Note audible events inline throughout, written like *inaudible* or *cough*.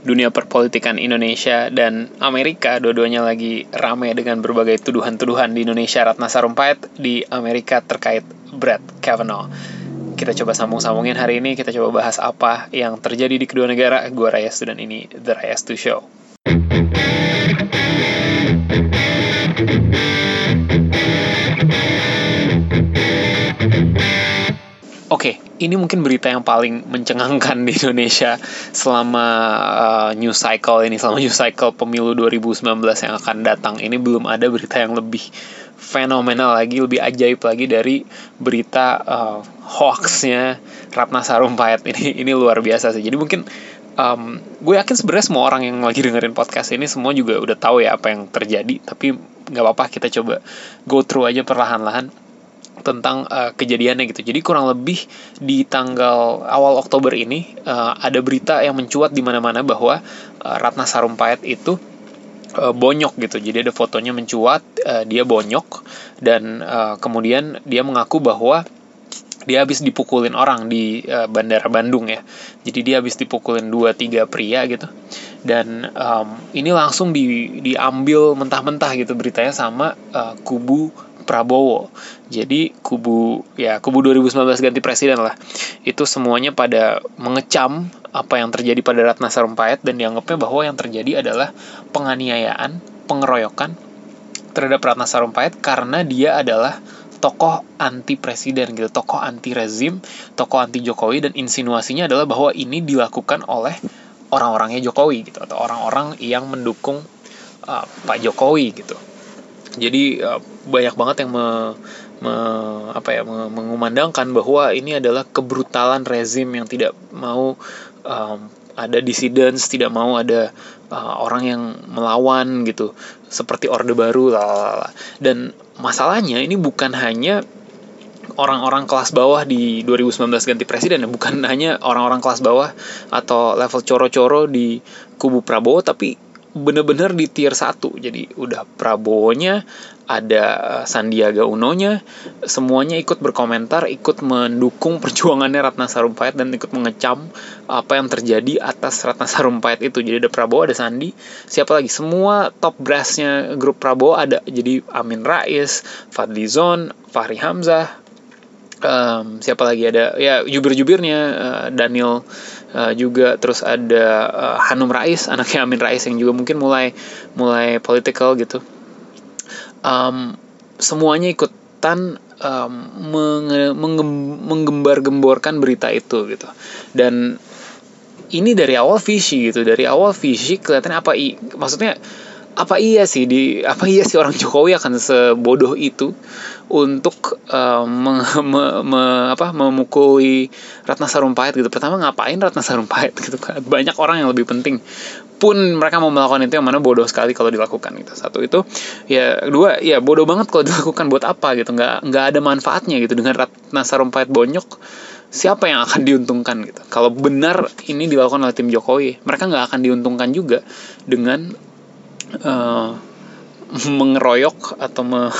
dunia perpolitikan Indonesia dan Amerika dua-duanya lagi rame dengan berbagai tuduhan-tuduhan di Indonesia Ratna Sarumpait di Amerika terkait Brett Kavanaugh. Kita coba sambung-sambungin hari ini, kita coba bahas apa yang terjadi di kedua negara. Gue Raya Student ini, The Raya Stu Show. Oke, okay, ini mungkin berita yang paling mencengangkan di Indonesia selama uh, new cycle ini, selama new cycle pemilu 2019 yang akan datang. Ini belum ada berita yang lebih fenomenal lagi, lebih ajaib lagi dari berita uh, hoaxnya Ratna Sarumpait ini. Ini luar biasa sih. Jadi mungkin um, gue yakin sebenarnya semua orang yang lagi dengerin podcast ini semua juga udah tahu ya apa yang terjadi. Tapi nggak apa-apa kita coba go through aja perlahan-lahan tentang uh, kejadiannya gitu. Jadi kurang lebih di tanggal awal Oktober ini uh, ada berita yang mencuat di mana-mana bahwa uh, Ratna Sarumpait itu uh, bonyok gitu. Jadi ada fotonya mencuat uh, dia bonyok dan uh, kemudian dia mengaku bahwa dia habis dipukulin orang di uh, bandara Bandung ya. Jadi dia habis dipukulin dua tiga pria gitu. Dan um, ini langsung di, diambil mentah-mentah gitu beritanya sama uh, kubu Prabowo. Jadi kubu ya kubu 2019 ganti presiden lah. Itu semuanya pada mengecam apa yang terjadi pada Ratna Sarumpait dan dianggapnya bahwa yang terjadi adalah penganiayaan, pengeroyokan terhadap Ratna Sarumpait karena dia adalah tokoh anti presiden gitu, tokoh anti rezim, tokoh anti Jokowi dan insinuasinya adalah bahwa ini dilakukan oleh orang-orangnya Jokowi gitu atau orang-orang yang mendukung uh, Pak Jokowi gitu jadi uh, banyak banget yang me, me, apa ya me, mengumandangkan bahwa ini adalah kebrutalan rezim yang tidak mau um, ada dissidents tidak mau ada uh, orang yang melawan gitu seperti orde baru lalala. dan masalahnya ini bukan hanya orang-orang kelas bawah di 2019 ganti presiden bukan hanya orang-orang kelas bawah atau level coro-coro di kubu Prabowo tapi bener-bener di tier 1 jadi udah Prabowo-nya ada eh, Sandiaga Uno-nya semuanya ikut berkomentar ikut mendukung *laughs* perjuangannya Ratna Sarumpait dan ikut mengecam apa yang terjadi atas Ratna Sarumpait itu. Jadi ada Prabowo ada Sandi siapa lagi? Semua top brassnya grup Prabowo ada. Jadi Amin Rais Fadlizon Fahri Hamzah um, siapa lagi? Ada ya jubir-jubirnya uh, Daniel uh, juga terus ada uh, Hanum Rais anaknya Amin Rais yang juga mungkin mulai mulai political gitu. Um, semuanya ikutan um, menggembar-gemborkan berita itu gitu. Dan ini dari awal visi gitu. Dari awal visi kelihatan apa? I maksudnya apa iya sih di apa iya sih orang Jokowi akan sebodoh itu untuk uh, me, me, me, apa memukuli Ratna Sarumpait gitu. Pertama ngapain Ratna Sarumpait gitu kan. Banyak orang yang lebih penting pun mereka mau melakukan itu yang mana bodoh sekali kalau dilakukan gitu. Satu itu ya dua ya bodoh banget kalau dilakukan buat apa gitu. nggak nggak ada manfaatnya gitu dengan Ratna Sarumpait bonyok siapa yang akan diuntungkan gitu. Kalau benar ini dilakukan oleh tim Jokowi, mereka nggak akan diuntungkan juga dengan uh, *laughs* mengeroyok atau me,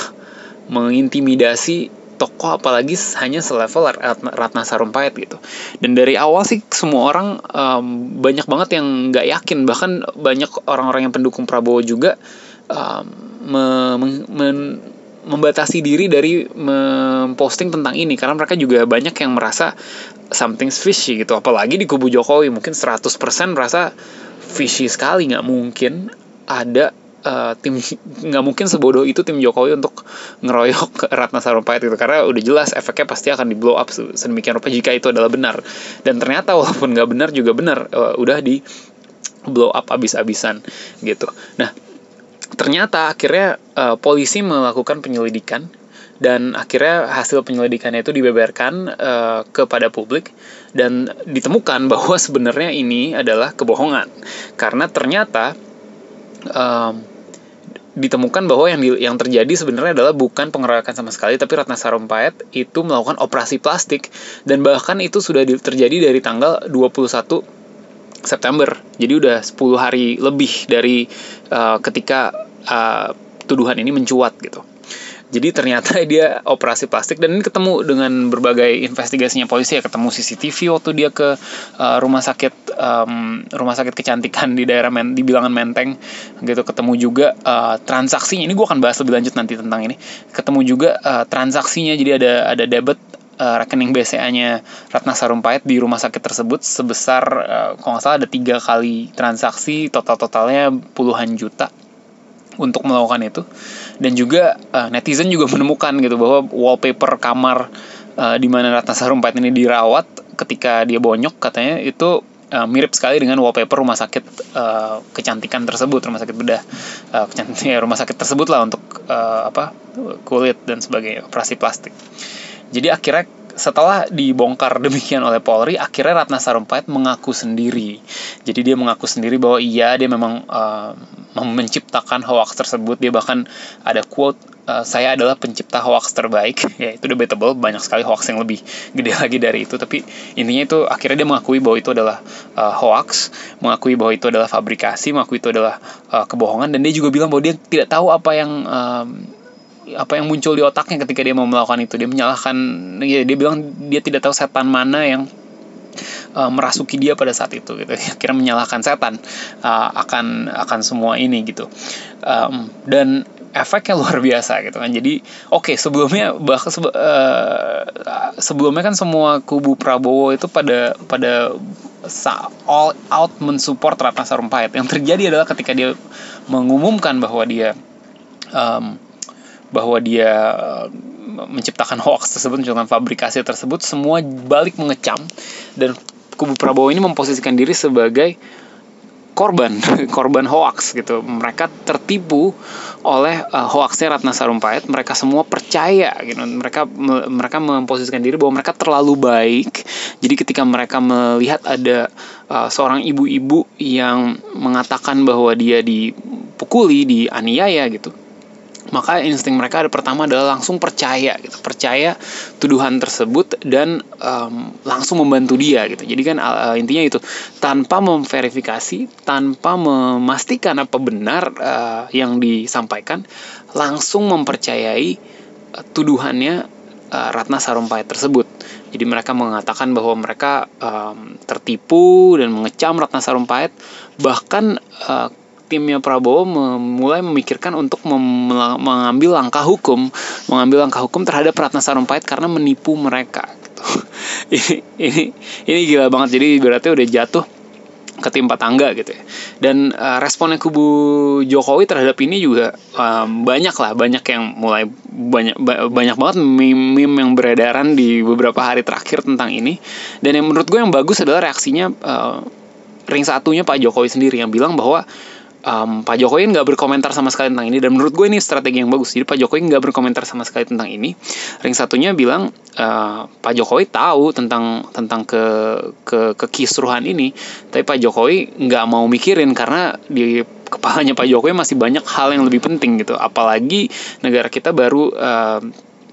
mengintimidasi tokoh apalagi hanya selevel Ratna Sarumpait gitu. Dan dari awal sih semua orang um, banyak banget yang nggak yakin. Bahkan banyak orang-orang yang pendukung Prabowo juga um, me, me, membatasi diri dari memposting tentang ini. Karena mereka juga banyak yang merasa something fishy gitu. Apalagi di kubu Jokowi mungkin 100% merasa fishy sekali nggak mungkin ada uh, tim nggak mungkin sebodoh itu tim Jokowi untuk ngeroyok *laughs* Ratna Sarumpait gitu. Karena udah jelas efeknya pasti akan di blow up sedemikian rupa jika itu adalah benar. Dan ternyata walaupun nggak benar juga benar uh, udah di blow up abis-abisan gitu. Nah ternyata akhirnya uh, polisi melakukan penyelidikan dan akhirnya hasil penyelidikannya itu dibeberkan uh, kepada publik dan ditemukan bahwa sebenarnya ini adalah kebohongan. Karena ternyata um, ditemukan bahwa yang di, yang terjadi sebenarnya adalah bukan pengeroyokan sama sekali tapi Ratna Sarumpait itu melakukan operasi plastik dan bahkan itu sudah di, terjadi dari tanggal 21 September. Jadi udah 10 hari lebih dari uh, ketika uh, tuduhan ini mencuat gitu. Jadi ternyata *laughs* dia operasi plastik dan ini ketemu dengan berbagai investigasinya polisi ya. Ketemu CCTV waktu dia ke uh, rumah sakit um, rumah sakit kecantikan di daerah men, di bilangan Menteng gitu. Ketemu juga uh, transaksinya. Ini gue akan bahas lebih lanjut nanti tentang ini. Ketemu juga uh, transaksinya. Jadi ada ada debit uh, rekening BCA-nya Ratna Sarumpait di rumah sakit tersebut sebesar uh, kalau nggak salah ada tiga kali transaksi. Total totalnya puluhan juta untuk melakukan itu. Dan juga uh, netizen juga *laughs* menemukan gitu bahwa wallpaper kamar uh, di mana Ratna Sarumpait ini dirawat ketika dia bonyok katanya itu uh, mirip sekali dengan wallpaper rumah sakit uh, kecantikan tersebut rumah sakit bedah uh, *laughs* ya, rumah sakit tersebut lah untuk uh, apa kulit dan sebagainya operasi plastik. Jadi akhirnya setelah dibongkar demikian oleh Polri, akhirnya Ratna Sarumpait mengaku sendiri. Jadi dia mengaku sendiri bahwa iya dia memang uh, menciptakan hoax tersebut. Dia bahkan ada quote uh, saya adalah pencipta hoax terbaik. *laughs* ya itu debatable, banyak sekali hoax yang lebih gede lagi dari itu. Tapi intinya itu akhirnya dia mengakui bahwa itu adalah uh, hoax, mengakui bahwa itu adalah fabrikasi, mengakui itu adalah uh, kebohongan. Dan dia juga bilang bahwa dia tidak tahu apa yang apa yang muncul di otaknya ketika dia mau melakukan itu. Dia menyalahkan ya dia bilang dia tidak tahu setan mana yang uh, merasuki dia pada saat itu gitu. *laughs* Kira menyalahkan setan uh, akan akan semua ini gitu. Um, dan efeknya *laughs* luar biasa gitu kan. Jadi oke okay, sebelumnya bahkan uh, sebelumnya kan semua kubu Prabowo itu pada pada all out mensupport Ratna Sarumpait yang terjadi adalah ketika dia mengumumkan bahwa dia um, bahwa dia eh, menciptakan hoax tersebut, menciptakan fabrikasi tersebut, semua balik mengecam dan kubu Prabowo ini memposisikan diri sebagai korban, *laughs* korban hoax gitu. Mereka tertipu oleh uh, hoaxnya Ratna Sarumpait. Mereka semua percaya gitu. Mereka me, mereka memposisikan diri bahwa mereka terlalu baik. Jadi ketika mereka melihat ada uh, seorang ibu-ibu yang mengatakan bahwa dia dipukuli, dianiaya gitu maka insting mereka ada pertama adalah langsung percaya gitu. Percaya tuduhan tersebut dan um, langsung membantu dia gitu. Jadi kan uh, intinya itu tanpa memverifikasi tanpa memastikan apa benar uh, yang disampaikan langsung mempercayai uh, tuduhannya uh, Ratna Sarumpait tersebut. Jadi mereka mengatakan bahwa mereka um, tertipu dan mengecam Ratna Sarumpait. Bahkan uh, timnya Prabowo mulai memikirkan untuk mengambil langkah hukum, mengambil langkah hukum terhadap Ratna Sarumpait karena menipu mereka. Gitu. *laughs* ini ini ini gila banget. Jadi berarti udah jatuh ketimpa tangga gitu ya. Dan uh, responnya kubu Jokowi terhadap ini juga um, banyak lah, banyak yang mulai banyak banyak banget meme-meme yang beredaran di beberapa hari terakhir tentang ini. Dan yang menurut gue yang bagus adalah reaksinya uh, ring satunya Pak Jokowi sendiri yang bilang bahwa um, Pak Jokowi nggak berkomentar sama sekali tentang ini dan menurut gue ini strategi yang bagus. Jadi Pak Jokowi nggak berkomentar sama sekali tentang ini. Ring satunya bilang uh, Pak Jokowi tahu tentang tentang ke ke kekisruhan ini. Tapi Pak Jokowi nggak mau mikirin karena di kepalanya Pak Jokowi masih banyak hal yang lebih penting gitu. Apalagi negara kita baru uh,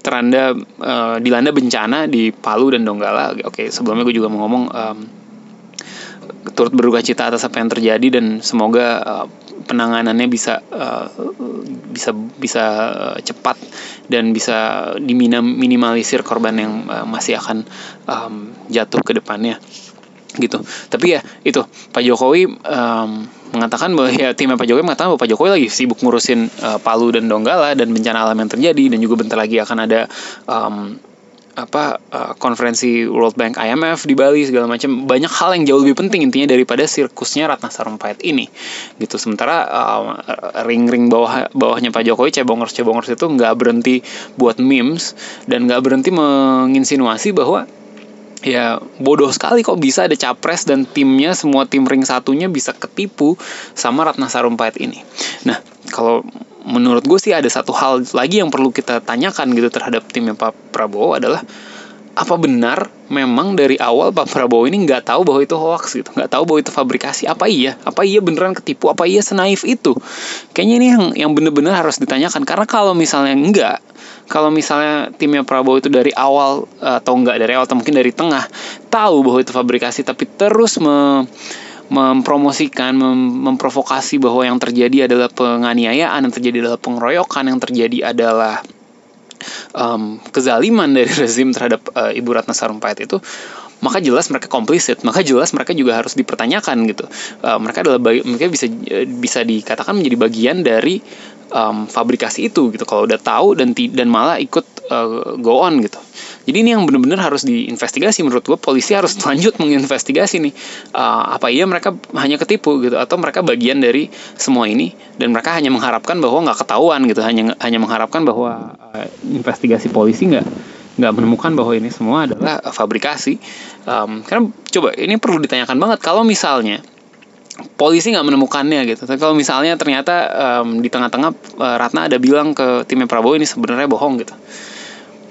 teranda uh, dilanda bencana di Palu dan Donggala. Oke sebelumnya gue juga mau ngomong um, turut berduka cita atas apa yang terjadi dan semoga uh, penanganannya bisa uh, bisa bisa uh, cepat dan bisa diminimalisir korban yang uh, masih akan um, jatuh ke depannya gitu. Tapi ya itu Pak Jokowi um, mengatakan bahwa ya timnya Pak Jokowi mengatakan bahwa Pak Jokowi lagi sibuk ngurusin uh, Palu dan Donggala dan bencana alam yang terjadi dan juga bentar lagi akan ada um, apa uh, konferensi World Bank IMF di Bali segala macam banyak hal yang jauh lebih penting intinya daripada sirkusnya Ratna Sarumpait ini gitu. Sementara uh, ring-ring bawah bawahnya Pak Jokowi cebongers cebongers itu nggak berhenti buat memes dan nggak berhenti menginsinuasi bahwa ya bodoh sekali kok bisa ada capres dan timnya semua tim ring satunya bisa ketipu sama Ratna Sarumpait ini. Nah kalau menurut gue sih ada satu hal lagi yang perlu kita tanyakan gitu terhadap timnya Pak Prabowo adalah apa benar memang dari awal Pak Prabowo ini nggak tahu bahwa itu hoax gitu? Nggak tahu bahwa itu fabrikasi? Apa iya? Apa iya beneran ketipu? Apa iya senaif itu? Kayaknya ini yang yang bener-bener harus ditanyakan. Karena kalau misalnya enggak kalau misalnya timnya Prabowo itu dari awal atau enggak dari awal atau mungkin dari tengah tahu bahwa itu fabrikasi tapi terus me mempromosikan, mem memprovokasi bahwa yang terjadi adalah penganiayaan, yang terjadi adalah pengeroyokan, yang terjadi adalah um, kezaliman dari *laughs* rezim terhadap uh, Ibu Ratna Sarumpait itu maka jelas mereka komplisit maka jelas mereka juga harus dipertanyakan gitu. Uh, mereka adalah mereka bisa bisa dikatakan menjadi bagian dari um, fabrikasi itu gitu. Kalau udah tahu dan dan malah ikut uh, go on gitu. Jadi ini yang benar-benar harus diinvestigasi menurut gue polisi harus *laughs* lanjut menginvestigasi nih uh, apa iya mereka hanya ketipu gitu atau mereka bagian dari semua ini dan mereka hanya mengharapkan bahwa nggak ketahuan gitu. Hanya hanya mengharapkan bahwa uh, investigasi polisi nggak nggak menemukan bahwa ini semua adalah fabrikasi. Um, karena coba ini perlu ditanyakan banget. Kalau misalnya polisi nggak menemukannya gitu. Tapi kalau misalnya ternyata um, di tengah-tengah uh, Ratna ada bilang ke timnya Prabowo ini sebenarnya bohong gitu.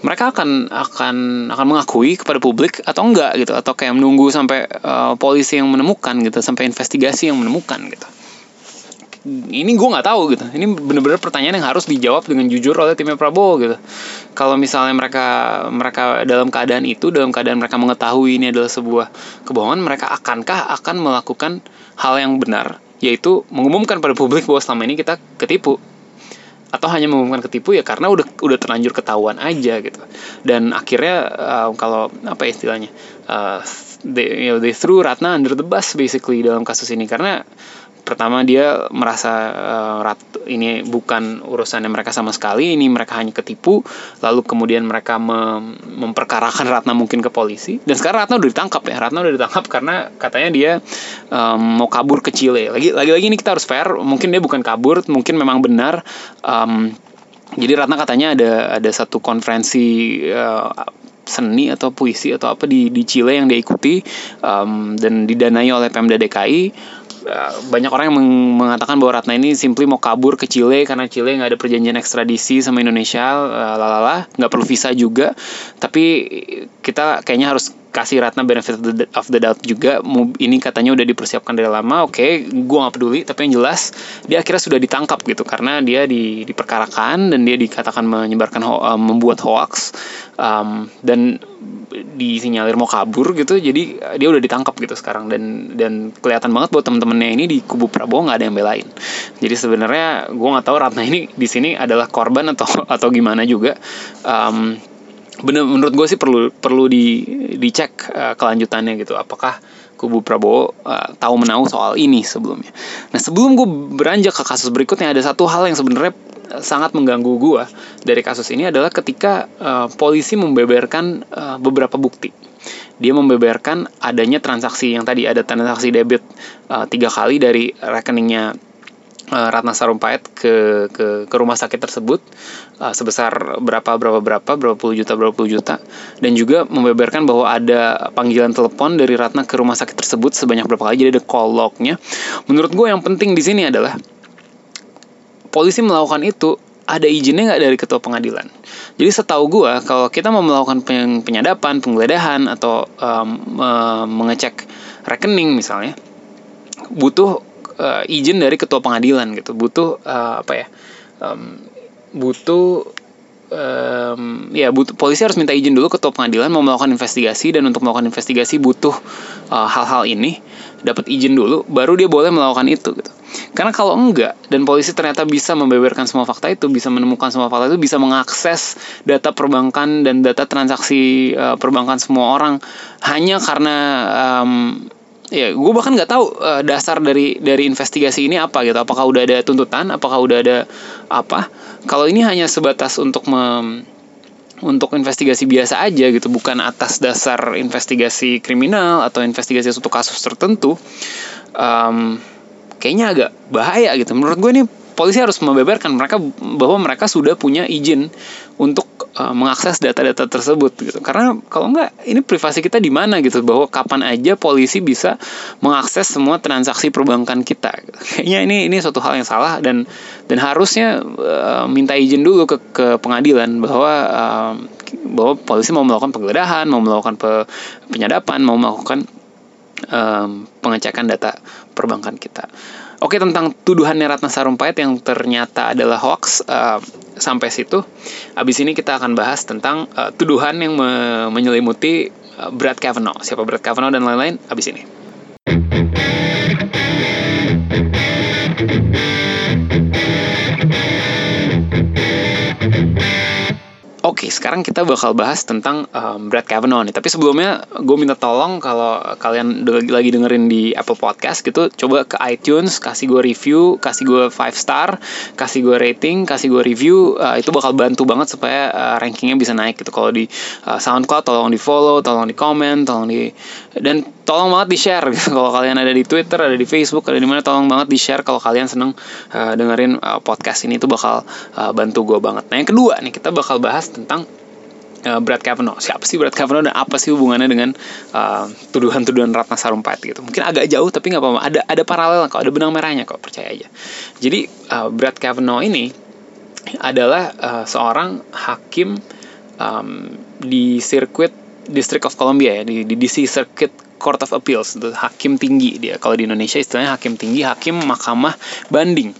Mereka akan akan akan mengakui kepada publik atau enggak gitu atau kayak menunggu sampai uh, polisi yang menemukan gitu sampai investigasi yang menemukan gitu ini gue nggak tahu gitu. Ini bener-bener pertanyaan yang harus dijawab dengan jujur oleh timnya Prabowo gitu. Kalau misalnya mereka mereka dalam keadaan itu dalam keadaan mereka mengetahui ini adalah sebuah kebohongan mereka akankah akan melakukan hal yang benar? Yaitu mengumumkan pada publik bahwa selama ini kita ketipu. Atau hanya mengumumkan ketipu ya karena udah udah terlanjur ketahuan aja gitu. Dan akhirnya uh, kalau apa istilahnya uh, they, you know, they threw Ratna under the bus basically dalam kasus ini. Karena pertama dia merasa uh, rat, ini bukan urusannya mereka sama sekali ini mereka hanya ketipu. Lalu kemudian mereka mem memperkarakan Ratna mungkin ke polisi. Dan sekarang Ratna udah ditangkap ya. Ratna udah ditangkap karena katanya dia um, mau kabur ke Chile. Lagi lagi lagi ini kita harus fair. Mungkin dia bukan kabur mungkin memang benar. Um, jadi Ratna katanya ada ada satu konferensi uh, seni atau puisi atau apa di di Chile yang dia ikuti um, dan didanai oleh Pemda DKI banyak orang yang mengatakan bahwa Ratna ini simply mau kabur ke Chile karena Chile nggak ada perjanjian ekstradisi sama Indonesia, lalala, nggak perlu visa juga. Tapi kita kayaknya harus kasih Ratna benefit of the doubt juga. Ini katanya udah dipersiapkan dari lama. Oke, okay, gue nggak peduli. Tapi yang jelas dia akhirnya sudah ditangkap gitu karena dia di, diperkarakan dan dia dikatakan menyebarkan ho uh, membuat hoax um, dan disinyalir mau kabur gitu jadi dia udah ditangkap gitu sekarang dan dan kelihatan banget buat temen-temennya ini di kubu Prabowo nggak ada yang belain jadi sebenarnya gue nggak tahu Ratna ini di sini adalah korban atau atau gimana juga um, bener menurut gue sih perlu perlu di dicek uh, kelanjutannya gitu apakah kubu Prabowo uh, tahu menahu soal ini sebelumnya. Nah sebelum gue beranjak ke kasus berikutnya ada satu hal yang sebenarnya sangat mengganggu gue dari kasus ini adalah ketika uh, polisi membeberkan uh, beberapa bukti. Dia membeberkan adanya transaksi yang tadi ada transaksi debit uh, tiga kali dari rekeningnya uh, Ratna Sarumpait ke ke ke rumah sakit tersebut uh, sebesar berapa berapa berapa berapa puluh juta berapa puluh juta dan juga membeberkan bahwa ada panggilan telepon dari Ratna ke rumah sakit tersebut sebanyak berapa kali jadi ada call lognya. Menurut gue yang penting di sini adalah polisi melakukan itu ada izinnya nggak dari ketua pengadilan. Jadi setahu gue kalau kita mau melakukan penyadapan, penggeledahan atau um, mengecek rekening misalnya, butuh uh, izin dari ketua pengadilan gitu. Butuh uh, apa ya? Um, butuh um, ya butuh polisi harus minta izin dulu ketua pengadilan mau melakukan investigasi dan untuk melakukan investigasi butuh uh, hal-hal uh, ini dapat izin dulu baru dia boleh melakukan itu gitu karena kalau enggak dan polisi ternyata bisa membeberkan semua fakta itu bisa menemukan semua fakta itu bisa mengakses data perbankan dan data transaksi uh, perbankan semua orang hanya karena um, ya gue bahkan nggak tahu uh, dasar dari dari investigasi ini apa gitu. Apakah udah ada tuntutan? Apakah udah ada apa? Kalau ini hanya sebatas untuk mem, untuk investigasi biasa aja gitu bukan atas dasar investigasi kriminal atau investigasi suatu kasus tertentu um, kayaknya agak bahaya gitu. Menurut gue ini polisi harus membeberkan mereka bahwa mereka sudah punya izin untuk uh, mengakses data-data tersebut gitu. Karena kalau enggak ini privasi kita di mana gitu bahwa kapan aja polisi bisa mengakses semua transaksi perbankan kita. Kayaknya ini ini suatu hal yang salah dan dan harusnya uh, minta izin dulu ke ke pengadilan bahwa uh, bahwa polisi mau melakukan penggeledahan, mau melakukan pe, penyadapan, mau melakukan um, pengecekan data perbankan kita. Oke tentang tuduhannya Ratna Sarumpait yang ternyata adalah hoax uh, sampai situ. Abis ini kita akan bahas tentang uh, tuduhan yang me menyelimuti uh, Brad Kavanaugh. Siapa Brad Kavanaugh dan lain-lain abis ini. Sekarang kita bakal bahas tentang um, Brad Kavanaugh nih. Tapi sebelumnya gue minta tolong kalau kalian lagi dengerin di Apple Podcast gitu, coba ke iTunes, kasih gue review, kasih gue 5 star, kasih gue rating, kasih gue review. Uh, itu bakal bantu banget supaya uh, rankingnya bisa naik gitu. Kalau di uh, SoundCloud, tolong di follow, tolong di comment, tolong di dan tolong banget di share gitu. *laughs* kalau kalian ada di Twitter, ada di Facebook, ada di mana tolong banget di share kalau kalian seneng uh, dengerin uh, podcast ini itu bakal uh, bantu gue banget. Nah yang kedua nih kita bakal bahas tentang uh, Brad Kavanaugh. Siapa sih Brad Kavanaugh dan apa sih hubungannya dengan tuduhan tuduhan-tuduhan Ratna Sarumpait gitu. Mungkin agak jauh tapi nggak apa-apa. Ada ada paralel kok, ada benang merahnya kok, percaya aja. Jadi uh, Brad Kavanaugh ini adalah uh, seorang hakim um, di sirkuit District of Columbia ya di, di DC Circuit Court of Appeals hakim tinggi dia kalau di Indonesia istilahnya hakim tinggi hakim mahkamah banding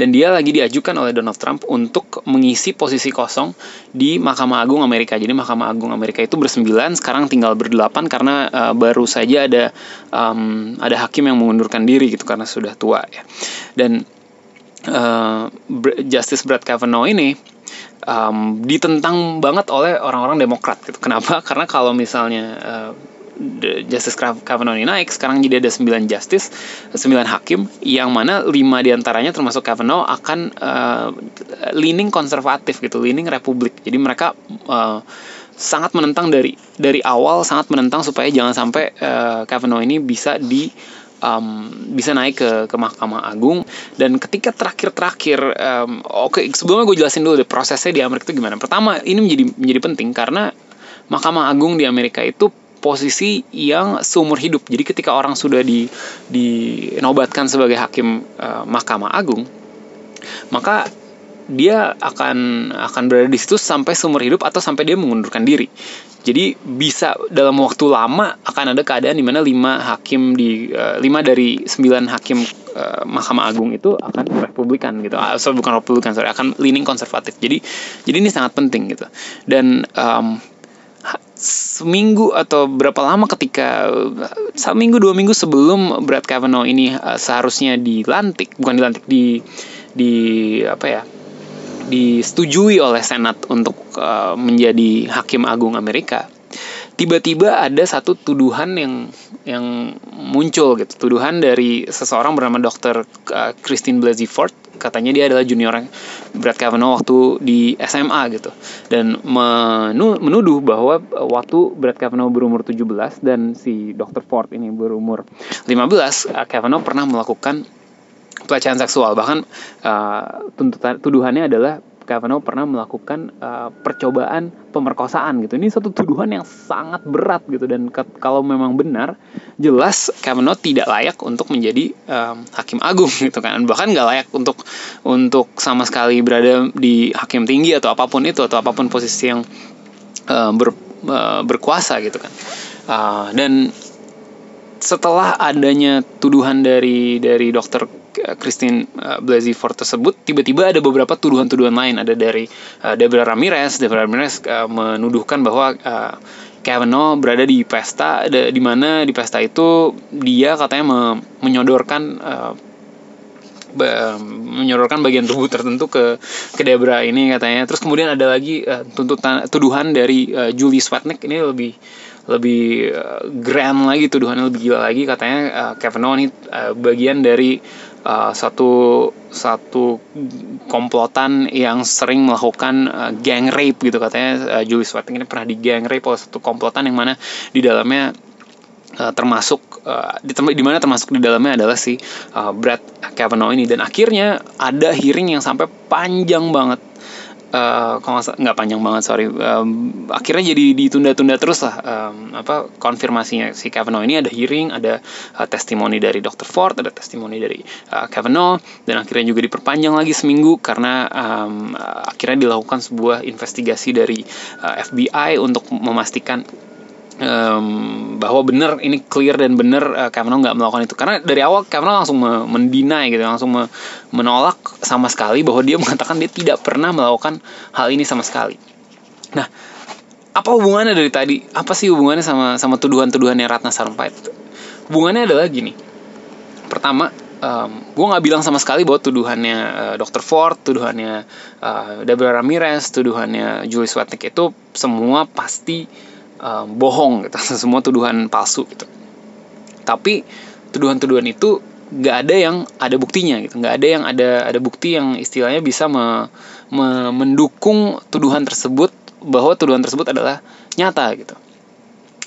dan dia lagi diajukan oleh Donald Trump untuk mengisi posisi kosong di Mahkamah Agung Amerika. Jadi Mahkamah Agung Amerika itu bersembilan, sekarang tinggal berdelapan karena uh, baru saja ada um, ada hakim yang mengundurkan diri gitu karena sudah tua ya. Dan uh, Justice Brett Kavanaugh ini um, ditentang banget oleh orang-orang Demokrat gitu. Kenapa? Karena kalau misalnya uh, Justice Kavanaugh ini naik sekarang jadi ada 9 justice 9 hakim yang mana 5 di antaranya termasuk Kavanaugh akan uh, leaning konservatif gitu leaning republik. Jadi mereka uh, sangat menentang dari dari awal sangat menentang supaya jangan sampai uh, Kavanaugh ini bisa di um, bisa naik ke ke Mahkamah Agung. Dan ketika terakhir-terakhir um, oke okay, sebelumnya gue jelasin dulu deh prosesnya di Amerika itu gimana. Pertama ini menjadi menjadi penting karena Mahkamah Agung di Amerika itu posisi yang seumur hidup. Jadi ketika orang sudah di dinobatkan sebagai hakim uh, Mahkamah Agung, maka dia akan akan berada di situ sampai seumur hidup atau sampai dia mengundurkan diri. Jadi bisa dalam waktu lama akan ada keadaan di mana lima hakim di uh, lima dari sembilan hakim uh, Mahkamah Agung itu akan republikan gitu. Uh, sorry, bukan republikan, sorry, akan leaning konservatif. Jadi jadi ini sangat penting gitu. Dan um, seminggu atau berapa lama ketika seminggu dua minggu sebelum Brad Kavanaugh ini uh, seharusnya dilantik bukan dilantik di di apa ya disetujui oleh Senat untuk uh, menjadi hakim agung Amerika tiba-tiba ada satu tuduhan yang yang muncul gitu tuduhan dari seseorang bernama Dr. Uh, Christine Blasey Ford katanya dia adalah junior Brad Kavanaugh waktu di SMA gitu dan menuduh bahwa waktu Brad Kavanaugh berumur 17 dan si Dr. Ford ini berumur 15 uh, Kavanaugh pernah melakukan pelecehan seksual bahkan uh, tuntutan tuduhannya adalah Kavanaugh pernah melakukan uh, percobaan pemerkosaan gitu. Ini satu tuduhan yang sangat berat gitu dan kalau memang benar, jelas Kavanaugh tidak layak untuk menjadi um, hakim agung *laughs* gitu kan. Bahkan nggak layak untuk untuk sama sekali berada di hakim tinggi atau apa pun itu atau apa pun posisi yang uh, ber, uh, berkuasa gitu kan. Uh, dan setelah adanya tuduhan dari dari dokter Christine uh, Blasey Ford tersebut tiba-tiba ada beberapa tuduhan-tuduhan lain. Ada dari uh, Deborah Ramirez. Deborah Ramirez uh, menuduhkan bahwa uh, Kavanaugh berada di pesta di mana di pesta itu dia katanya me, menyodorkan uh, menyodorkan bagian tubuh tertentu ke ke Debra ini katanya. Terus kemudian ada lagi uh, tuntutan tuduhan dari uh, Julie Swetnick ini lebih lebih uh, grand lagi tuduhannya lebih gila lagi. Katanya uh, Kavanaugh ini uh, bagian dari uh, satu satu komplotan yang sering melakukan uh, gang rape gitu. Katanya uh, Julie Swetting ini pernah di gang rape oleh satu komplotan yang mana di dalamnya uh, termasuk uh, di di mana termasuk di dalamnya adalah si uh, Brad Kavanaugh ini. Dan akhirnya ada hearing yang sampai panjang banget uh, kalau nggak panjang banget sorry um, akhirnya jadi ditunda-tunda terus lah um, apa konfirmasinya si Kavanaugh ini ada hearing ada uh, testimoni dari Dr. Ford ada testimoni dari uh, Kavanaugh dan akhirnya juga diperpanjang lagi seminggu karena um, akhirnya dilakukan sebuah investigasi dari uh, FBI untuk memastikan um, bahwa benar ini clear dan benar uh, Kavanaugh nggak melakukan itu. Karena dari awal Kavanaugh langsung mendinai gitu langsung me menolak sama sekali bahwa dia *laughs* mengatakan dia tidak pernah melakukan hal ini sama sekali. Nah apa hubungannya dari tadi? Apa sih hubungannya sama sama tuduhan-tuduhannya Ratna Sarumpait? Hubungannya adalah gini. Pertama um, gue nggak bilang sama sekali bahwa tuduhannya uh, Dr. Ford, tuduhannya uh, Deborah Ramirez, tuduhannya Julie Swetnick itu semua pasti um, bohong gitu, *laughs* semua tuduhan palsu gitu. Tapi tuduhan-tuduhan itu nggak ada yang ada buktinya gitu, nggak ada yang ada ada bukti yang istilahnya bisa me, me, mendukung tuduhan tersebut bahwa tuduhan tersebut adalah nyata gitu.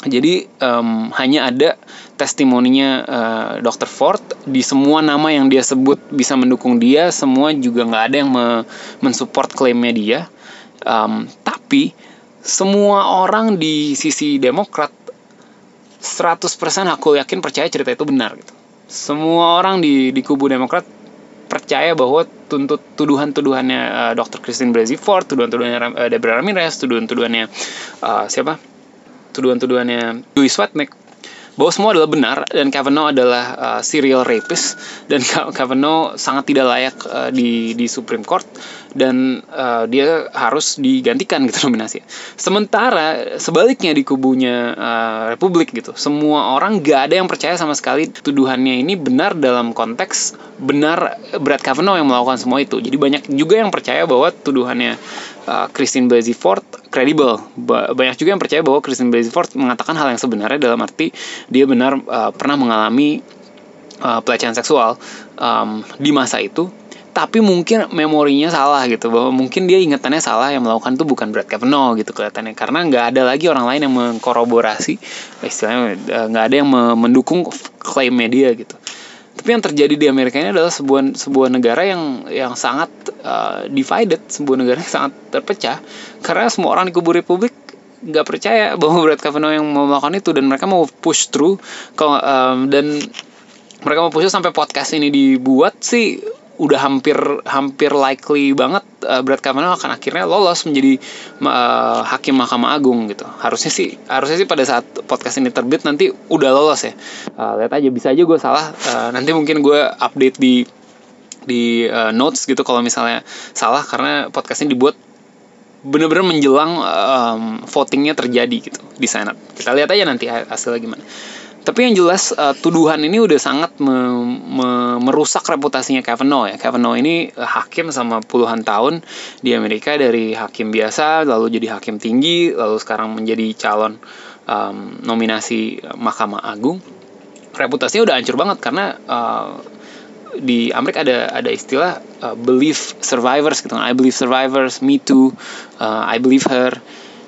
Jadi um, hanya ada testimoninya uh, Dr. Ford di semua nama yang dia sebut bisa mendukung dia, semua juga nggak ada yang me mensupport klaimnya dia. Um, tapi semua orang di sisi Demokrat 100% aku yakin percaya cerita itu benar gitu. Semua orang di di kubu Demokrat percaya bahwa tuntut tuduhan-tuduhannya uh, Dr. Christine Blasey Ford, tuduhan-tuduhannya uh, Deborah Ramirez, tuduhan-tuduhannya uh, siapa? tuduhan-tuduhannya Louis Swetnick bahwa semua adalah benar dan Kavanaugh adalah uh, serial rapist dan Kavanaugh sangat tidak layak uh, di di Supreme Court dan uh, dia harus digantikan gitu *laughs* nominasi. Sementara sebaliknya di kubunya uh, Republik gitu, semua orang gak ada yang percaya sama sekali tuduhannya ini benar dalam konteks benar Brad Kavanaugh yang melakukan semua itu. Jadi banyak juga yang percaya bahwa tuduhannya uh, Christine Blasey Ford kredibel. Ba banyak juga yang percaya bahwa Christine Blasey Ford mengatakan hal yang sebenarnya dalam arti dia benar uh, pernah mengalami uh, pelecehan seksual um, di masa itu. Tapi mungkin memorinya salah gitu bahwa mungkin dia ingatannya salah yang melakukan itu bukan Brad Kavanaugh gitu kelihatannya karena nggak ada lagi orang lain yang mengkoroborasi istilahnya nggak ada yang mendukung klaim media gitu tapi yang terjadi di Amerika ini adalah sebuah sebuah negara yang yang sangat uh, divided, sebuah negara yang sangat terpecah. Karena semua orang di kubu Republik nggak percaya bahwa Brett Kavanaugh yang mau melakukan itu dan mereka mau push through kalau um, dan mereka mau push sampai podcast ini dibuat sih udah hampir hampir likely banget uh, Brad Kavanaugh akan akhirnya lolos menjadi uh, hakim Mahkamah Agung gitu. Harusnya sih harusnya sih pada saat podcast ini terbit nanti udah lolos ya. Uh, lihat aja bisa aja gue salah. Uh, nanti mungkin gue update di di uh, notes gitu kalau misalnya salah karena podcast ini dibuat bener-bener menjelang um, votingnya terjadi gitu di Senat. Kita lihat aja nanti hasilnya gimana. Tapi yang jelas uh, tuduhan ini udah sangat me, me, merusak reputasinya Kavanaugh ya. Kavanaugh ini uh, hakim sama puluhan tahun di Amerika dari hakim biasa lalu jadi hakim tinggi lalu sekarang menjadi calon um, nominasi Mahkamah Agung. Reputasinya udah hancur banget karena uh, di Amerika ada ada istilah uh, believe survivors gitu kan. I believe survivors, me too, uh, I believe her.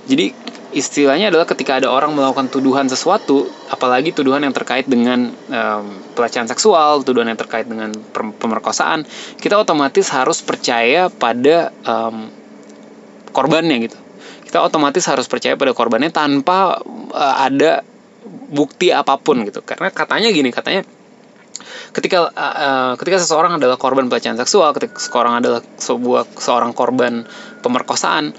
Jadi istilahnya adalah ketika ada orang melakukan tuduhan sesuatu, apalagi tuduhan yang terkait dengan um, pelecehan seksual, tuduhan yang terkait dengan pemerkosaan, kita otomatis harus percaya pada um, korbannya gitu. Kita otomatis harus percaya pada korbannya tanpa uh, ada bukti apa pun gitu. Karena katanya gini, katanya ketika uh, ketika seseorang adalah korban pelecehan seksual, ketika seseorang adalah sebuah seorang korban pemerkosaan,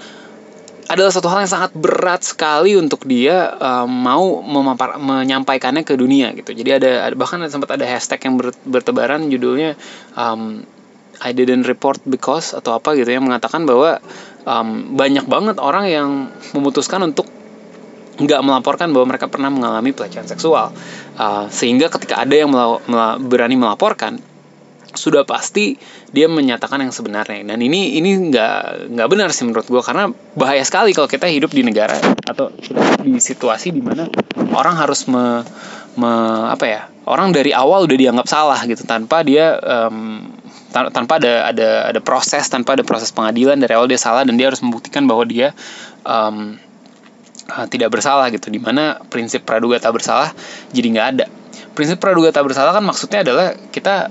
adalah satu hal yang sangat berat sekali untuk dia um, mau memampar, menyampaikannya ke dunia gitu. Jadi ada, ada bahkan sempat ada hashtag yang ber, bertebaran judulnya um, I didn't report because atau apa gitu yang mengatakan bahwa um, banyak banget orang yang memutuskan untuk nggak melaporkan bahwa mereka pernah mengalami pelecehan seksual uh, sehingga ketika ada yang mela mela berani melaporkan sudah pasti dia menyatakan yang sebenarnya. Dan ini ini nggak nggak benar sih menurut gue karena bahaya sekali kalau kita hidup di negara atau di situasi di mana orang harus me, me apa ya orang dari awal udah dianggap salah gitu tanpa dia um, tanpa ada ada ada proses tanpa ada proses pengadilan dari awal dia salah dan dia harus membuktikan bahwa dia um, tidak bersalah gitu. Di mana prinsip praduga tak bersalah jadi nggak ada. Prinsip praduga tak bersalah kan maksudnya adalah kita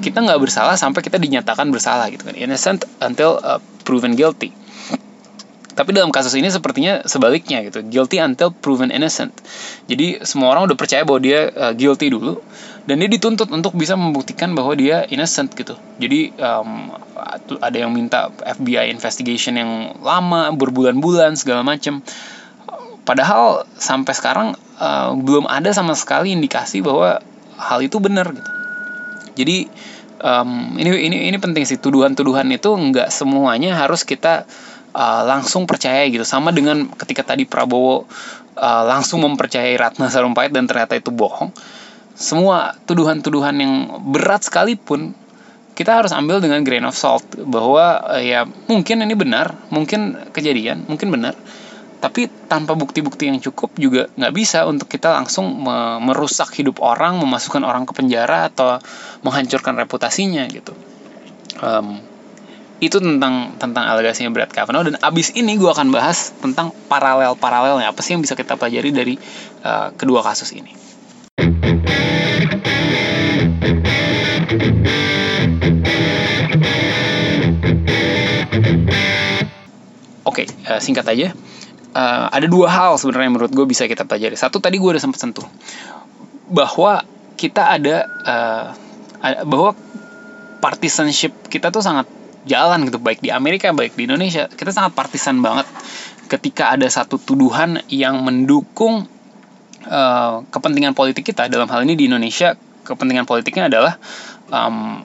kita nggak bersalah sampai kita dinyatakan bersalah gitu kan. Innocent until uh, proven guilty. Tapi dalam kasus ini sepertinya sebaliknya gitu. Guilty until proven innocent. Jadi semua orang udah percaya bahwa dia uh, guilty dulu dan dia dituntut untuk bisa membuktikan bahwa dia innocent gitu. Jadi um, ada yang minta FBI investigation yang lama berbulan-bulan segala macem. Padahal sampai sekarang uh, belum ada sama sekali indikasi bahwa hal itu benar gitu. Jadi um, ini ini ini penting sih. Tuduhan-tuduhan itu nggak semuanya harus kita uh, langsung percaya gitu. Sama dengan ketika tadi Prabowo uh, langsung mempercayai Ratna Sarumpait dan ternyata itu bohong. Semua tuduhan-tuduhan yang berat sekalipun kita harus ambil dengan grain of salt bahwa uh, ya mungkin ini benar mungkin kejadian mungkin benar tapi tanpa bukti-bukti yang cukup juga nggak bisa untuk kita langsung me merusak hidup orang memasukkan orang ke penjara atau menghancurkan reputasinya gitu um, itu tentang tentang alegasinya Brad Kavanaugh dan abis ini gue akan bahas tentang paralel paralelnya apa sih yang bisa kita pelajari dari uh, kedua kasus ini. Oke, okay, uh, singkat aja. Uh, ada dua hal sebenarnya menurut gue bisa kita pelajari. Satu tadi gue udah sempat sentuh bahwa kita ada uh, bahwa partisanship kita tuh sangat jalan gitu baik di Amerika baik di Indonesia kita sangat partisan banget ketika ada satu tuduhan yang mendukung uh, kepentingan politik kita dalam hal ini di Indonesia kepentingan politiknya adalah um,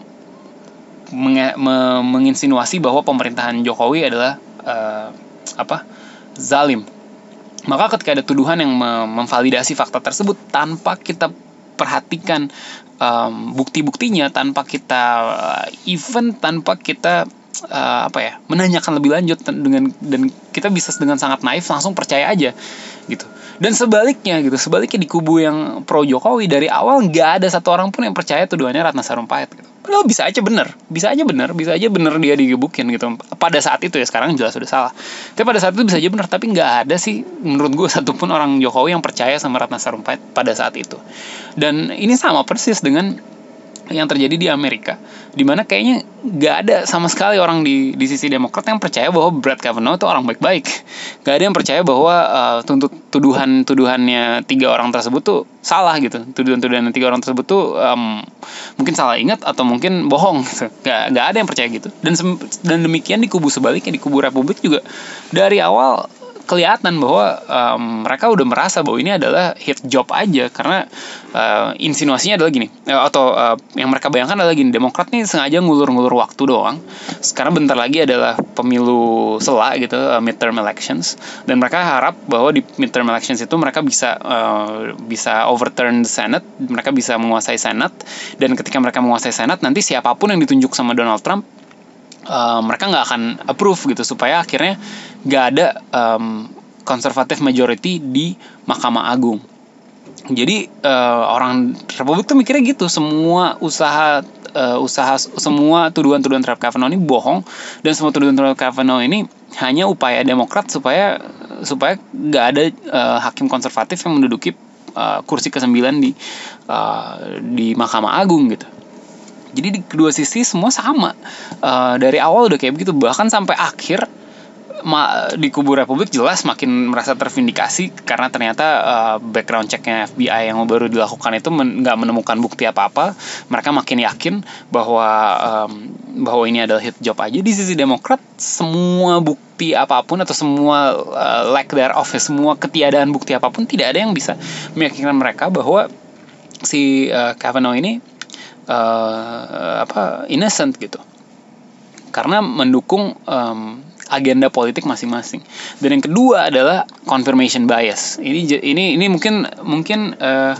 menge me menginsinuasi bahwa pemerintahan Jokowi adalah uh, apa zalim. Maka ketika ada tuduhan yang memvalidasi fakta tersebut tanpa kita perhatikan um, bukti-buktinya tanpa kita uh, even tanpa kita uh, apa ya menanyakan lebih lanjut dengan dan kita bisa dengan sangat naif langsung percaya aja gitu. Dan sebaliknya gitu sebaliknya di kubu yang pro Jokowi dari awal nggak ada satu orang pun yang percaya tuduhannya Ratna Sarumpait gitu padahal bisa aja bener bisa aja bener bisa aja bener dia digebukin gitu. Pada saat itu ya sekarang jelas sudah salah. Tapi pada saat itu bisa aja bener tapi nggak ada sih menurut gue *laughs* satupun orang Jokowi yang percaya sama Ratna Sarumpait pada saat itu. Dan ini sama persis dengan yang terjadi di Amerika di mana kayaknya nggak ada sama sekali orang di di sisi Demokrat yang percaya bahwa Brad Kavanaugh itu orang baik-baik. Nggak ada yang percaya bahwa uh, tuntut tuduhan tuduhannya tiga orang tersebut tuh salah gitu. Tuduhan tuduhan tiga orang tersebut tuh um, mungkin salah ingat atau mungkin bohong gitu. Nggak nggak ada yang percaya gitu. Dan dan demikian di kubu sebaliknya di kubu Republik juga. Dari awal kelihatan bahwa um, mereka udah merasa bahwa ini adalah hit job aja. Karena uh, insinuasinya adalah gini uh, atau uh, yang mereka bayangkan adalah gini Demokrat nih sengaja ngulur-ngulur waktu doang. Sekarang bentar lagi adalah pemilu sela gitu uh, midterm elections. Dan mereka harap bahwa di midterm elections itu mereka bisa uh, bisa overturn the Senate mereka bisa menguasai Senate. Dan ketika mereka menguasai Senate nanti siapa pun yang ditunjuk sama Donald Trump uh, mereka nggak akan approve gitu supaya akhirnya nggak ada um, conservative majority di Mahkamah Agung. Jadi uh, orang Republik tuh mikirnya gitu, semua usaha uh, usaha semua tuduhan-tuduhan terhadap Kavanaugh ini bohong dan semua tuduhan terhadap Kavanaugh ini hanya upaya Demokrat supaya supaya nggak ada uh, hakim konservatif yang menduduki uh, kursi ke-9 di uh, di Mahkamah Agung gitu jadi di kedua sisi semua sama. Uh, dari awal udah kayak begitu. Bahkan sampai akhir ma di kubu Republik jelas makin merasa tervindikasi karena ternyata uh, background checknya FBI yang baru dilakukan itu nggak men menemukan bukti apa-apa. Mereka makin yakin bahwa um, bahwa ini adalah hit job aja. Di sisi Demokrat semua bukti apa pun atau semua uh, lack thereof semua ketiadaan bukti apa pun tidak ada yang bisa meyakinkan mereka bahwa si uh, Kavanaugh ini uh, apa innocent gitu. Karena mendukung um, agenda politik masing-masing. Dan yang kedua adalah confirmation bias. Ini ini ini mungkin mungkin uh,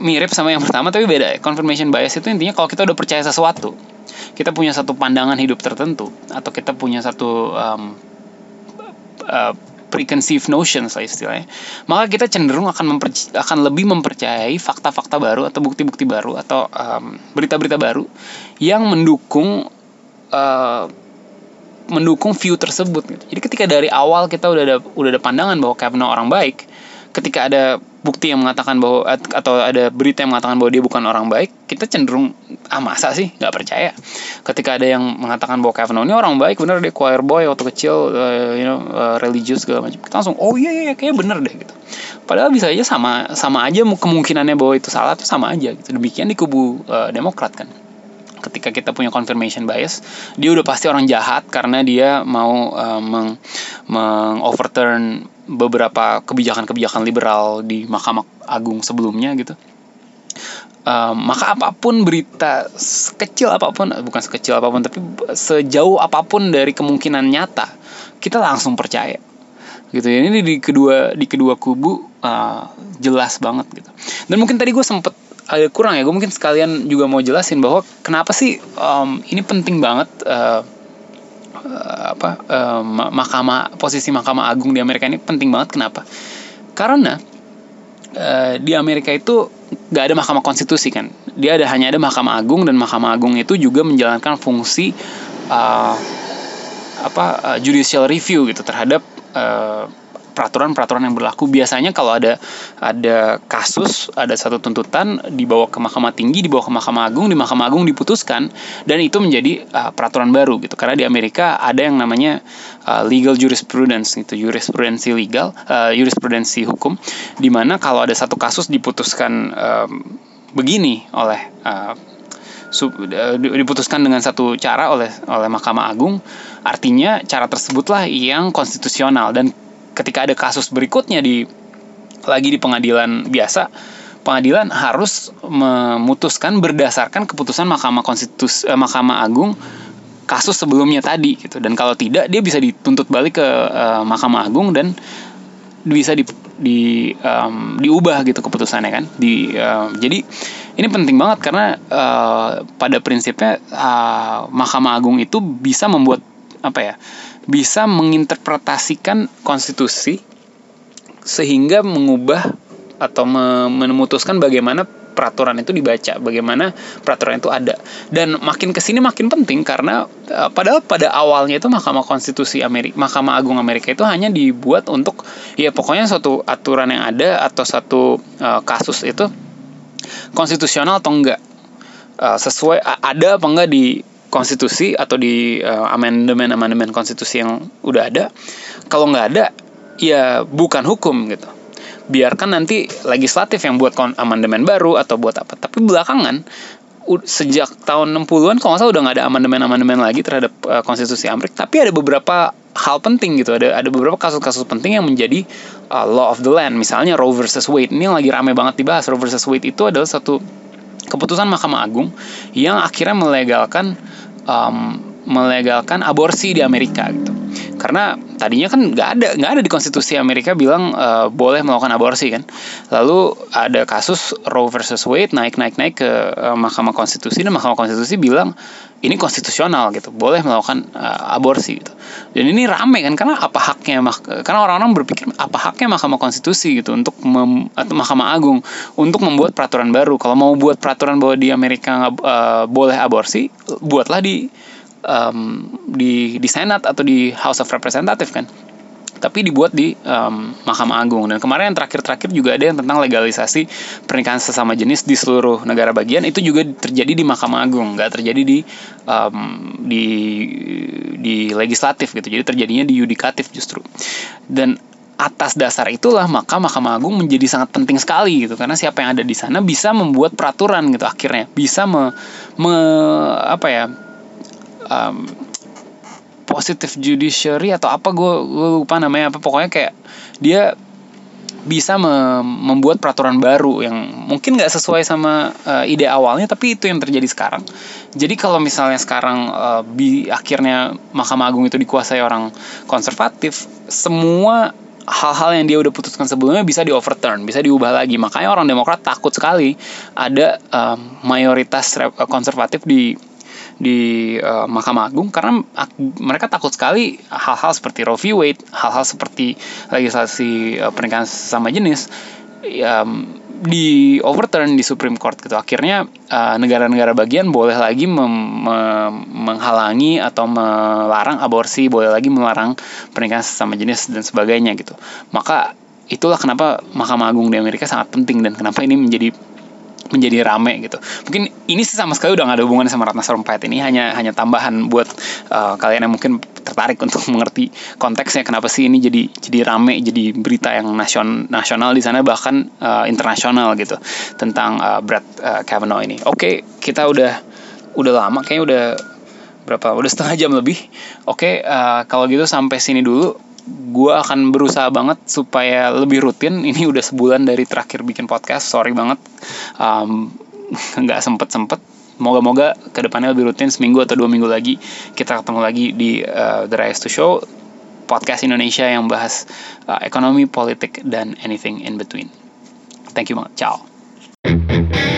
mirip sama yang pertama tapi beda confirmation bias itu intinya kalau kita udah percaya sesuatu kita punya satu pandangan hidup tertentu atau kita punya satu um, preconceived notions lah istilahnya maka kita cenderung akan akan lebih mempercayai fakta-fakta baru atau bukti-bukti baru atau berita-berita um, baru yang mendukung uh, mendukung view tersebut gitu. jadi ketika dari awal kita udah ada udah ada pandangan bahwa Kavanaugh orang baik ketika ada bukti yang mengatakan bahwa atau ada berita yang mengatakan bahwa dia bukan orang baik, kita cenderung ah masa sih nggak percaya. Ketika ada yang mengatakan bahwa Kavanaugh ini orang baik, bener dia choir boy waktu kecil, uh, you know, uh, religious segala macam, kita langsung oh iya iya kayaknya bener deh gitu. Padahal bisa aja sama sama aja kemungkinannya bahwa itu salah tuh sama aja gitu. Demikian di kubu uh, Demokrat kan ketika kita punya confirmation bias dia udah pasti orang jahat karena dia mau uh, meng, meng overturn beberapa kebijakan-kebijakan liberal di Mahkamah Agung sebelumnya gitu. Um, maka apa pun berita sekecil apa pun bukan sekecil apa pun tapi sejauh apa pun dari kemungkinan nyata kita langsung percaya. Gitu. Ini di kedua di kedua kubu uh, jelas banget gitu. Dan mungkin tadi gue sempet agak kurang ya gue mungkin sekalian juga mau jelasin bahwa kenapa sih um, ini penting banget uh, uh, apa uh, mahkamah posisi mahkamah agung di Amerika ini penting banget. Kenapa? Karena uh, di Amerika itu gak ada mahkamah konstitusi kan? Dia ada hanya ada mahkamah agung dan mahkamah agung itu juga menjalankan fungsi uh, apa uh, judicial review gitu terhadap uh, peraturan-peraturan yang berlaku. Biasanya kalau ada ada kasus ada satu tuntutan dibawa ke mahkamah tinggi dibawa ke mahkamah agung di mahkamah agung diputuskan dan itu menjadi uh, peraturan baru gitu. Karena di Amerika ada yang namanya uh, legal jurisprudence gitu jurisprudensi legal uh, jurisprudensi hukum di mana kalau ada satu kasus diputuskan um, begini oleh uh, uh, diputuskan dengan satu cara oleh oleh Mahkamah Agung artinya cara tersebutlah yang konstitusional. Dan ketika ada kasus berikutnya di lagi di pengadilan biasa pengadilan harus memutuskan berdasarkan keputusan Mahkamah Konstitusi eh, Mahkamah Agung kasus sebelumnya tadi gitu. Dan kalau tidak dia bisa dituntut balik ke uh, Mahkamah Agung dan bisa di, di um, diubah gitu keputusannya kan. Di uh, jadi ini penting banget karena uh, pada prinsipnya uh, Mahkamah Agung itu bisa membuat apa ya bisa menginterpretasikan konstitusi sehingga mengubah atau memutuskan bagaimana peraturan itu dibaca, bagaimana peraturan itu ada. Dan makin ke sini makin penting karena uh, padahal pada awalnya itu Mahkamah Konstitusi Amerika, Mahkamah Agung Amerika itu hanya dibuat untuk ya pokoknya suatu aturan yang ada atau satu uh, kasus itu konstitusional atau enggak uh, sesuai ada apa enggak di konstitusi atau di uh, amandemen-amandemen konstitusi yang udah ada kalau nggak ada ya bukan hukum gitu. Biarkan nanti legislatif yang buat amandemen baru atau buat apa. Tapi belakangan sejak tahun 60-an kalau nggak udah nggak ada amandemen-amandemen lagi terhadap uh, konstitusi Amerika. Tapi ada beberapa hal penting gitu. Ada ada beberapa kasus-kasus penting yang menjadi uh, law of the land. Misalnya Roe versus Wade. Ini yang lagi ramai banget dibahas. Roe versus Wade itu adalah satu keputusan Mahkamah Agung yang akhirnya melegalkan um, melegalkan aborsi di Amerika gitu karena tadinya kan nggak ada nggak ada di konstitusi Amerika bilang uh, boleh melakukan aborsi kan? Lalu ada kasus Roe versus Wade naik naik naik ke uh, Mahkamah Konstitusi dan Mahkamah Konstitusi bilang ini konstitusional gitu. Boleh melakukan uh, aborsi gitu. Dan ini rame kan? Karena apa haknya karena orang-orang berpikir apa haknya Mahkamah Konstitusi gitu untuk mem, atau Mahkamah Agung untuk membuat peraturan baru. Kalau mau buat peraturan bahwa di Amerika uh, boleh aborsi buatlah di um, di di Senat atau di House of Representative kan. Tapi dibuat di um, Mahkamah Agung. Dan kemarin yang terakhir-terakhir juga ada yang tentang legalisasi pernikahan sesama jenis di seluruh negara bagian. Itu juga terjadi di Mahkamah Agung nggak terjadi di um, di di legislatif gitu. Jadi terjadinya di yudikatif justru. Dan atas dasar itulah maka Mahkamah Agung menjadi sangat penting sekali gitu. Karena siapa yang ada di sana bisa membuat peraturan gitu akhirnya. Bisa me, me apa ya um, positive judiciary atau apa gue lupa namanya apa pokoknya kayak dia bisa me membuat peraturan baru yang mungkin nggak sesuai sama uh, ide awalnya tapi itu yang terjadi sekarang jadi kalau misalnya sekarang uh, akhirnya Mahkamah Agung itu dikuasai orang konservatif semua hal-hal yang dia udah putuskan sebelumnya bisa di overturn, bisa diubah lagi. Makanya orang Demokrat takut sekali ada um, mayoritas konservatif di di uh, Mahkamah Agung karena mereka takut sekali hal-hal seperti Roe v. Wade, hal-hal seperti legislasi uh, pernikahan sama jenis um, di overturn di Supreme Court gitu. Akhirnya uh, negara-negara bagian boleh lagi mem, me, menghalangi atau melarang aborsi, boleh lagi melarang pernikahan sama jenis dan sebagainya gitu. Maka itulah kenapa Mahkamah Agung di Amerika sangat penting dan kenapa ini menjadi menjadi rame gitu. Mungkin ini sih sama sekali udah gak ada hubungan sama Ratna Sarumpait ini hanya hanya tambahan buat uh, kalian yang mungkin tertarik *laughs* untuk mengerti konteksnya kenapa sih ini jadi jadi rame jadi berita yang nasion nasional di sana bahkan uh, internasional gitu tentang uh, Brad uh, Kavanaugh ini. Oke, okay, kita udah udah lama kayaknya udah berapa udah setengah jam lebih. Oke, okay, uh, kalau gitu sampai sini dulu gue akan berusaha banget supaya lebih rutin. *laughs* Ini udah sebulan dari terakhir bikin podcast sorry banget. Um, *laughs* nggak sempet sempet moga-moga ke depannya lebih rutin seminggu atau dua minggu lagi kita ketemu lagi di uh, The Rise to Show podcast Indonesia yang bahas uh, ekonomi politik dan anything in between. Thank you banget. Ciao